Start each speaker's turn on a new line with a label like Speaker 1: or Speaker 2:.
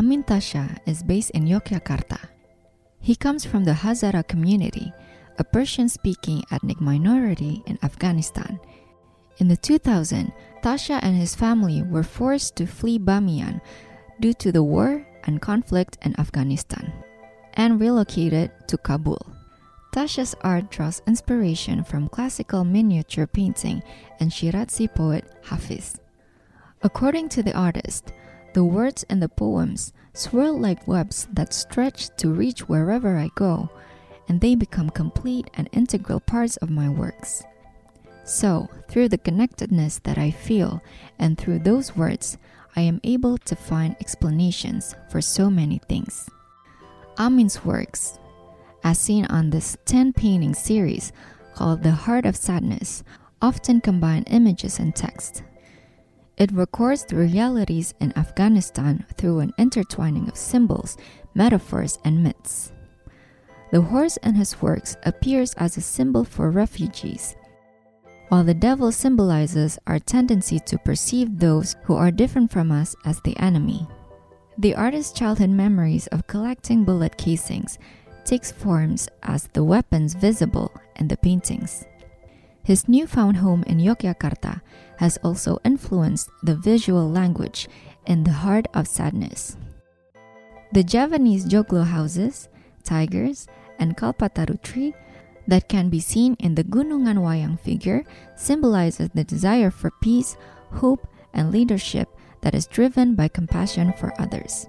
Speaker 1: Amin Taasha is based in Yogyakarta. He comes from the Hazara community, a Persian speaking ethnic minority in Afghanistan. In the 2000, Taasha and his family were forced to flee Bamiyan due to the war and conflict in Afghanistan and relocated to Kabul. Taasha's art draws inspiration from classical miniature painting and Shirazi poet Hafiz. According to the artist, the words in the poems swirl like webs that stretch to reach wherever I go, and they become complete and integral parts of my works. So, through the connectedness that I feel and through those words, I am able to find explanations for so many things. Amin's works, as seen on this 10 painting series called The Heart of Sadness, often combine images and text. It records the realities in Afghanistan through an intertwining of symbols, metaphors, and myths. The horse in his works appears as a symbol for refugees, while the devil symbolizes our tendency to perceive those who are different from us as the enemy. The artist's childhood memories of collecting bullet casings takes forms as the weapons visible in the paintings. His newfound home in Yogyakarta has also influenced the visual language in the heart of sadness. The Javanese joglo houses, tigers, and kalpataru tree that can be seen in the Gunungan Wayang figure symbolizes the desire for peace, hope, and leadership that is driven by compassion for others.